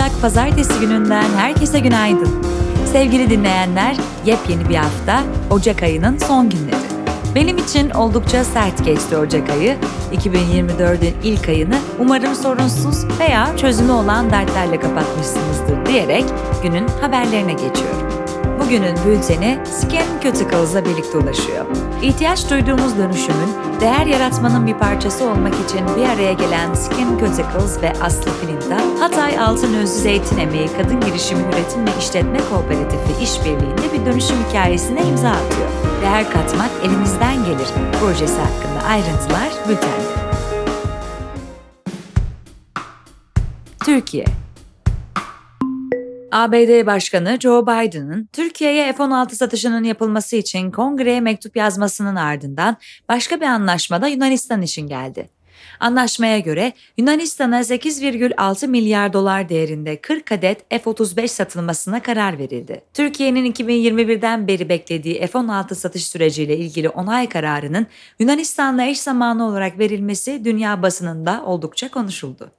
Ocak pazartesi gününden herkese günaydın. Sevgili dinleyenler, yepyeni bir hafta Ocak ayının son günleri. Benim için oldukça sert geçti Ocak ayı. 2024'ün ilk ayını umarım sorunsuz veya çözümü olan dertlerle kapatmışsınızdır diyerek günün haberlerine geçiyorum. Bugünün bülteni Skin Cuticles'la birlikte ulaşıyor. İhtiyaç duyduğumuz dönüşümün, değer yaratmanın bir parçası olmak için bir araya gelen Skin Cuticles ve Aslı Filinta, Hatay Altın Özlü Zeytin Emeği Kadın Girişimi Üretim ve İşletme Kooperatifi işbirliğinde bir dönüşüm hikayesine imza atıyor. Değer katmak elimizden gelir projesi hakkında ayrıntılar bültende. Türkiye ABD Başkanı Joe Biden'ın Türkiye'ye F-16 satışının yapılması için kongreye mektup yazmasının ardından başka bir anlaşma da Yunanistan için geldi. Anlaşmaya göre Yunanistan'a 8,6 milyar dolar değerinde 40 adet F-35 satılmasına karar verildi. Türkiye'nin 2021'den beri beklediği F-16 satış süreciyle ilgili onay kararının Yunanistan'la eş zamanlı olarak verilmesi dünya basınında oldukça konuşuldu.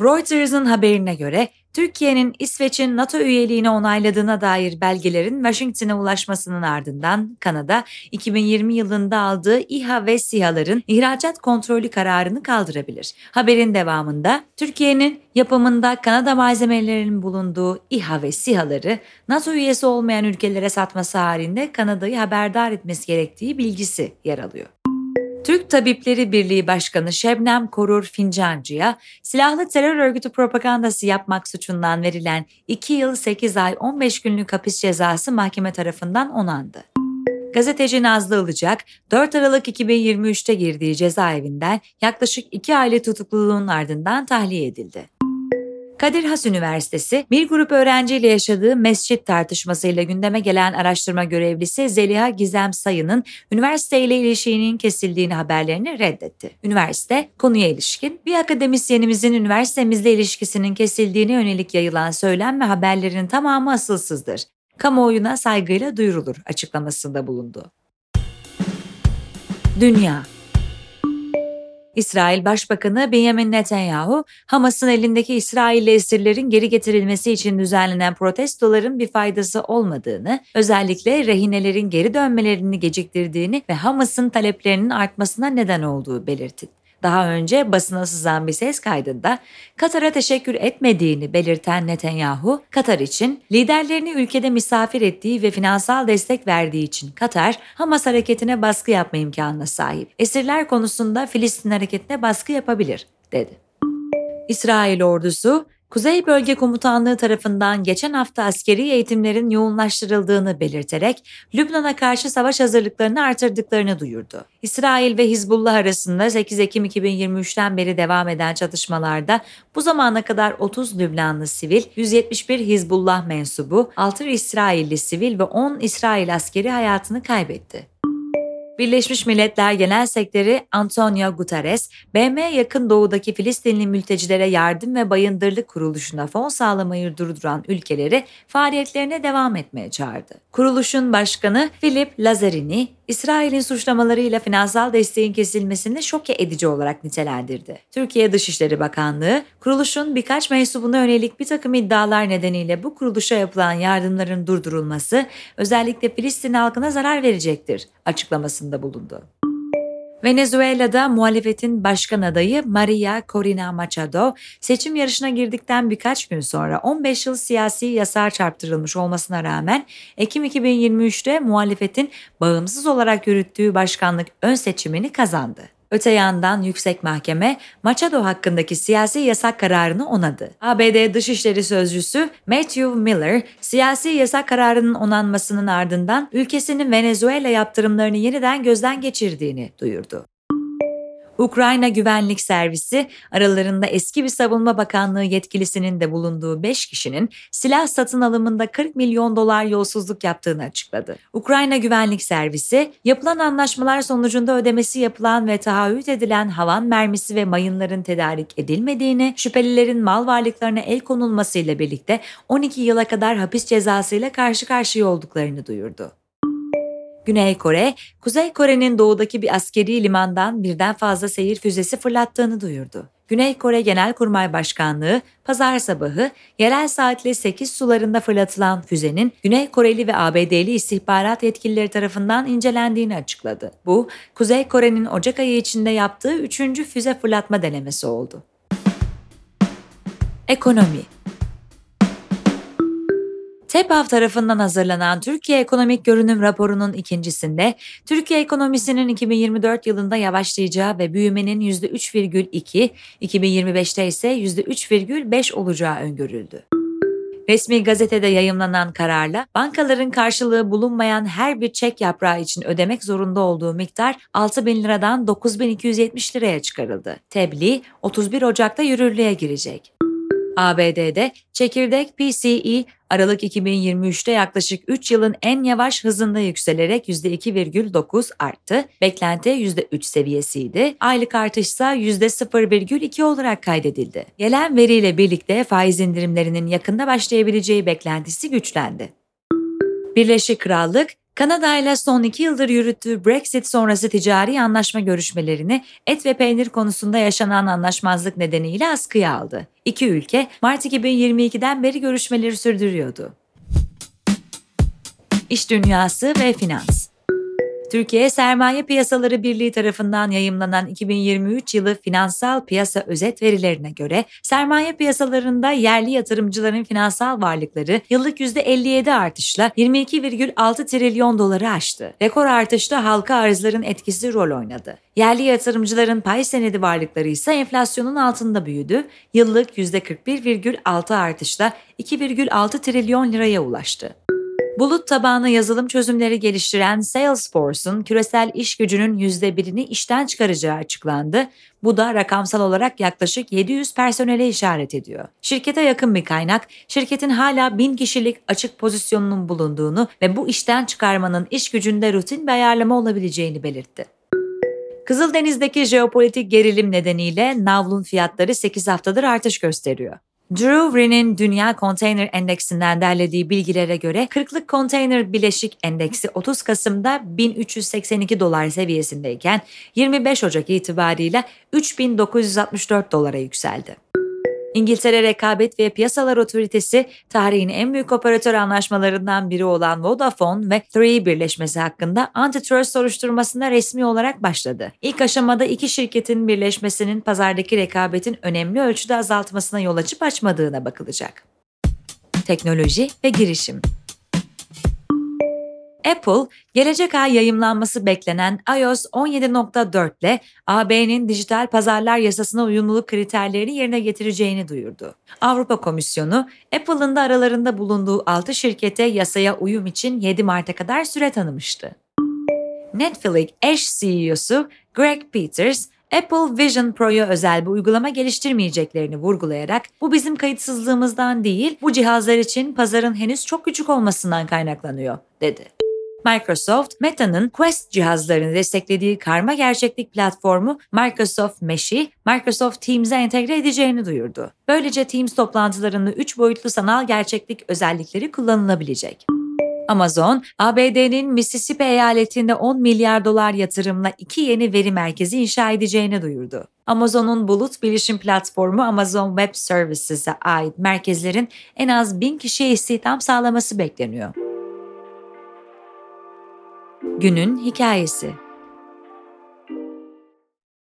Reuters'ın haberine göre Türkiye'nin İsveç'in NATO üyeliğini onayladığına dair belgelerin Washington'a ulaşmasının ardından Kanada 2020 yılında aldığı İHA ve SİHA'ların ihracat kontrolü kararını kaldırabilir. Haberin devamında Türkiye'nin yapımında Kanada malzemelerinin bulunduğu İHA ve SİHA'ları NATO üyesi olmayan ülkelere satması halinde Kanada'yı haberdar etmesi gerektiği bilgisi yer alıyor. Türk Tabipleri Birliği Başkanı Şebnem Korur Fincancı'ya silahlı terör örgütü propagandası yapmak suçundan verilen 2 yıl 8 ay 15 günlük hapis cezası mahkeme tarafından onandı. Gazeteci Nazlı Ilıcak, 4 Aralık 2023'te girdiği cezaevinden yaklaşık 2 aylık tutukluluğun ardından tahliye edildi. Kadir Has Üniversitesi bir grup öğrenciyle yaşadığı mescit tartışmasıyla gündeme gelen araştırma görevlisi Zeliha Gizem Sayın'ın üniversiteyle ilişkinin kesildiğini haberlerini reddetti. Üniversite konuya ilişkin bir akademisyenimizin üniversitemizle ilişkisinin kesildiğine yönelik yayılan söylem ve haberlerin tamamı asılsızdır. Kamuoyuna saygıyla duyurulur açıklamasında bulundu. Dünya İsrail Başbakanı Benjamin Netanyahu, Hamas'ın elindeki İsrailli esirlerin geri getirilmesi için düzenlenen protestoların bir faydası olmadığını, özellikle rehinelerin geri dönmelerini geciktirdiğini ve Hamas'ın taleplerinin artmasına neden olduğu belirtti. Daha önce basına sızan bir ses kaydında Katar'a teşekkür etmediğini belirten Netanyahu, Katar için liderlerini ülkede misafir ettiği ve finansal destek verdiği için Katar, Hamas hareketine baskı yapma imkanına sahip. Esirler konusunda Filistin hareketine baskı yapabilir, dedi. İsrail ordusu Kuzey Bölge Komutanlığı tarafından geçen hafta askeri eğitimlerin yoğunlaştırıldığını belirterek Lübnan'a karşı savaş hazırlıklarını artırdıklarını duyurdu. İsrail ve Hizbullah arasında 8 Ekim 2023'ten beri devam eden çatışmalarda bu zamana kadar 30 Lübnanlı sivil, 171 Hizbullah mensubu, 6 İsrailli sivil ve 10 İsrail askeri hayatını kaybetti. Birleşmiş Milletler Genel Sekreteri Antonio Guterres, BM yakın doğudaki Filistinli mültecilere yardım ve bayındırlık kuruluşuna fon sağlamayı durduran ülkeleri faaliyetlerine devam etmeye çağırdı. Kuruluşun başkanı Philip Lazzarini, İsrail'in suçlamalarıyla finansal desteğin kesilmesini şoke edici olarak nitelendirdi. Türkiye Dışişleri Bakanlığı, kuruluşun birkaç mensubuna yönelik bir takım iddialar nedeniyle bu kuruluşa yapılan yardımların durdurulması özellikle Filistin halkına zarar verecektir açıklamasında bulundu. Venezuela'da muhalefetin başkan adayı Maria Corina Machado seçim yarışına girdikten birkaç gün sonra 15 yıl siyasi yasağa çarptırılmış olmasına rağmen Ekim 2023'te muhalefetin bağımsız olarak yürüttüğü başkanlık ön seçimini kazandı. Öte yandan yüksek mahkeme Machado hakkındaki siyasi yasak kararını onadı. ABD Dışişleri Sözcüsü Matthew Miller, siyasi yasak kararının onanmasının ardından ülkesinin Venezuela yaptırımlarını yeniden gözden geçirdiğini duyurdu. Ukrayna Güvenlik Servisi aralarında eski bir savunma bakanlığı yetkilisinin de bulunduğu 5 kişinin silah satın alımında 40 milyon dolar yolsuzluk yaptığını açıkladı. Ukrayna Güvenlik Servisi yapılan anlaşmalar sonucunda ödemesi yapılan ve taahhüt edilen havan mermisi ve mayınların tedarik edilmediğini, şüphelilerin mal varlıklarına el konulmasıyla birlikte 12 yıla kadar hapis cezasıyla karşı karşıya olduklarını duyurdu. Güney Kore, Kuzey Kore'nin doğudaki bir askeri limandan birden fazla seyir füzesi fırlattığını duyurdu. Güney Kore Genelkurmay Başkanlığı pazar sabahı yerel saatle 8 sularında fırlatılan füzenin Güney Koreli ve ABD'li istihbarat yetkilileri tarafından incelendiğini açıkladı. Bu, Kuzey Kore'nin Ocak ayı içinde yaptığı üçüncü füze fırlatma denemesi oldu. Ekonomi TEPAV tarafından hazırlanan Türkiye Ekonomik Görünüm raporunun ikincisinde Türkiye ekonomisinin 2024 yılında yavaşlayacağı ve büyümenin %3,2, 2025'te ise %3,5 olacağı öngörüldü. Resmi gazetede yayımlanan kararla bankaların karşılığı bulunmayan her bir çek yaprağı için ödemek zorunda olduğu miktar 6 bin liradan 9270 liraya çıkarıldı. Tebliğ 31 Ocak'ta yürürlüğe girecek. ABD'de çekirdek PCE Aralık 2023'te yaklaşık 3 yılın en yavaş hızında yükselerek %2,9 arttı. Beklenti %3 seviyesiydi. Aylık artış ise %0,2 olarak kaydedildi. Gelen veriyle birlikte faiz indirimlerinin yakında başlayabileceği beklentisi güçlendi. Birleşik Krallık, Kanada ile son iki yıldır yürüttüğü Brexit sonrası ticari anlaşma görüşmelerini et ve peynir konusunda yaşanan anlaşmazlık nedeniyle askıya aldı. İki ülke Mart 2022'den beri görüşmeleri sürdürüyordu. İş dünyası ve finans Türkiye Sermaye Piyasaları Birliği tarafından yayımlanan 2023 yılı finansal piyasa özet verilerine göre sermaye piyasalarında yerli yatırımcıların finansal varlıkları yıllık %57 artışla 22,6 trilyon doları aştı. Rekor artışta halka arzların etkisi rol oynadı. Yerli yatırımcıların pay senedi varlıkları ise enflasyonun altında büyüdü. Yıllık %41,6 artışla 2,6 trilyon liraya ulaştı. Bulut tabanlı yazılım çözümleri geliştiren Salesforce'un küresel iş gücünün %1'ini işten çıkaracağı açıklandı. Bu da rakamsal olarak yaklaşık 700 personele işaret ediyor. Şirkete yakın bir kaynak, şirketin hala 1000 kişilik açık pozisyonunun bulunduğunu ve bu işten çıkarmanın iş gücünde rutin bir ayarlama olabileceğini belirtti. Kızıldeniz'deki jeopolitik gerilim nedeniyle navlun fiyatları 8 haftadır artış gösteriyor. Drew Reen'in Dünya Konteyner Endeksinden derlediği bilgilere göre 40'lık konteyner bileşik endeksi 30 Kasım'da 1382 dolar seviyesindeyken 25 Ocak itibarıyla 3964 dolara yükseldi. İngiltere Rekabet ve Piyasalar Otoritesi tarihin en büyük operatör anlaşmalarından biri olan Vodafone ve Three birleşmesi hakkında antitrust soruşturmasına resmi olarak başladı. İlk aşamada iki şirketin birleşmesinin pazardaki rekabetin önemli ölçüde azaltmasına yol açıp açmadığına bakılacak. Teknoloji ve girişim Apple, gelecek ay yayımlanması beklenen iOS 17.4 ile AB'nin dijital pazarlar yasasına uyumluluk kriterlerini yerine getireceğini duyurdu. Avrupa Komisyonu, Apple'ın da aralarında bulunduğu 6 şirkete yasaya uyum için 7 Mart'a kadar süre tanımıştı. Netflix eş CEO'su Greg Peters, Apple Vision Pro'ya özel bir uygulama geliştirmeyeceklerini vurgulayarak bu bizim kayıtsızlığımızdan değil, bu cihazlar için pazarın henüz çok küçük olmasından kaynaklanıyor, dedi. Microsoft, Meta'nın Quest cihazlarını desteklediği karma gerçeklik platformu Microsoft Mesh'i Microsoft Teams'e entegre edeceğini duyurdu. Böylece Teams toplantılarında 3 boyutlu sanal gerçeklik özellikleri kullanılabilecek. Amazon, ABD'nin Mississippi eyaletinde 10 milyar dolar yatırımla iki yeni veri merkezi inşa edeceğini duyurdu. Amazon'un bulut bilişim platformu Amazon Web Services'e ait merkezlerin en az 1000 kişiye istihdam sağlaması bekleniyor. Günün hikayesi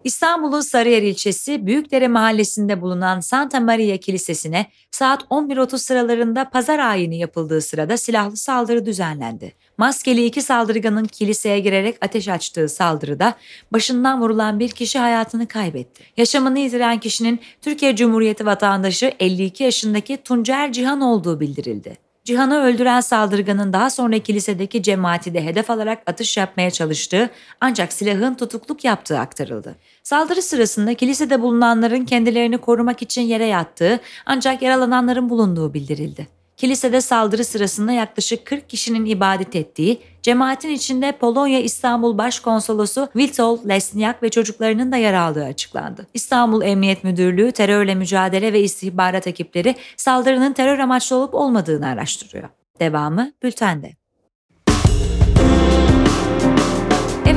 İstanbul'un Sarıyer ilçesi Büyükdere mahallesinde bulunan Santa Maria Kilisesi'ne saat 11.30 sıralarında pazar ayini yapıldığı sırada silahlı saldırı düzenlendi. Maskeli iki saldırganın kiliseye girerek ateş açtığı saldırıda başından vurulan bir kişi hayatını kaybetti. Yaşamını yitiren kişinin Türkiye Cumhuriyeti vatandaşı 52 yaşındaki Tuncer Cihan olduğu bildirildi. Cihan'ı öldüren saldırganın daha sonra kilisedeki cemaati de hedef alarak atış yapmaya çalıştığı ancak silahın tutukluk yaptığı aktarıldı. Saldırı sırasında kilisede bulunanların kendilerini korumak için yere yattığı ancak yaralananların bulunduğu bildirildi. Kilisede saldırı sırasında yaklaşık 40 kişinin ibadet ettiği, cemaatin içinde Polonya İstanbul Başkonsolosu Witold Lesniak ve çocuklarının da yer aldığı açıklandı. İstanbul Emniyet Müdürlüğü terörle mücadele ve istihbarat ekipleri saldırının terör amaçlı olup olmadığını araştırıyor. Devamı bültende.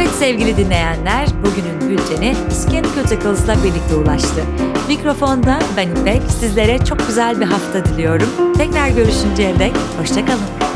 Evet sevgili dinleyenler, bugünün bülteni Skin Cuticles'la birlikte ulaştı. Mikrofonda ben İpek. Sizlere çok güzel bir hafta diliyorum. Tekrar görüşünceye dek hoşçakalın.